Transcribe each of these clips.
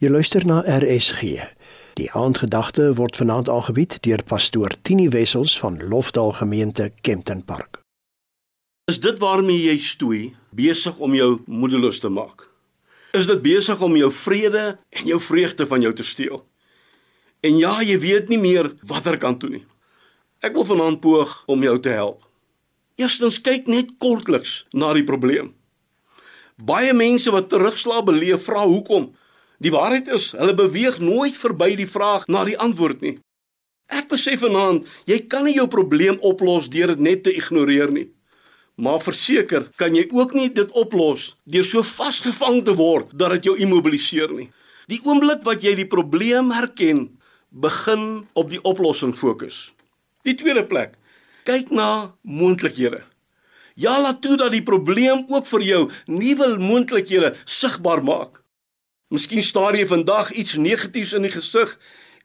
Jy luister na RSG. Die aandgedagte word vanaand aangebied deur pastoor Tini Wessels van Lofdal Gemeente Kempton Park. Is dit waarmee jy stoei besig om jou moedeloos te maak? Is dit besig om jou vrede en jou vreugde van jou te steel? En ja, jy weet nie meer watter kant toe nie. Ek wil vanaand poog om jou te help. Eerstens kyk net kortliks na die probleem. Baie mense wat terugslag beleef, vra hoekom Die waarheid is, hulle beweeg nooit verby die vraag na die antwoord nie. Ek besef vanaand, jy kan nie jou probleem oplos deur dit net te ignoreer nie. Maar verseker, kan jy ook nie dit oplos deur so vasgevang te word dat dit jou immobiliseer nie. Die oomblik wat jy die probleem herken, begin op die oplossing fokus. Die tweede plek, kyk na moontlikhede. Ja, laat toe dat die probleem ook vir jou nuwe moontlikhede sigbaar maak. Miskien staar jy vandag iets negatiefs in die gesig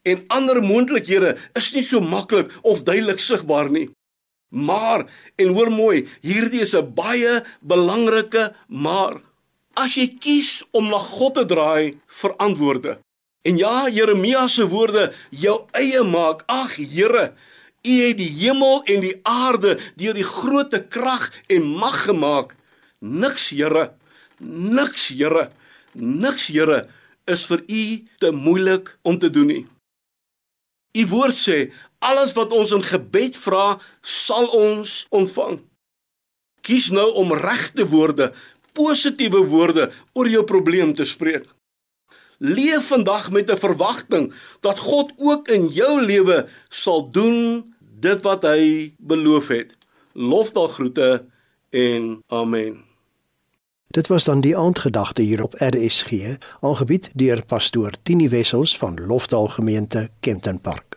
en ander moontlikhede is nie so maklik of duidelik sigbaar nie. Maar en hoor mooi, hierdie is 'n baie belangrike maar. As jy kies om na God te draai vir antwoorde. En ja, Jeremia se woorde jou eie maak. Ag Here, U het die hemel en die aarde deur die grootte krag en mag gemaak. Niks, Here. Niks, Here. Niks, Here, is vir U te moeilik om te doen nie. U woord sê, alles wat ons in gebed vra, sal ons ontvang. Kies nou om regte woorde, positiewe woorde oor jou probleem te spreek. Leef vandag met 'n verwagting dat God ook in jou lewe sal doen dit wat hy beloof het. Lofdal groete en amen. Dit was dan die aandgedagte hier op RSG, aangebied deur pastoor Tini Wessels van Lofdal Gemeente Kempton Park.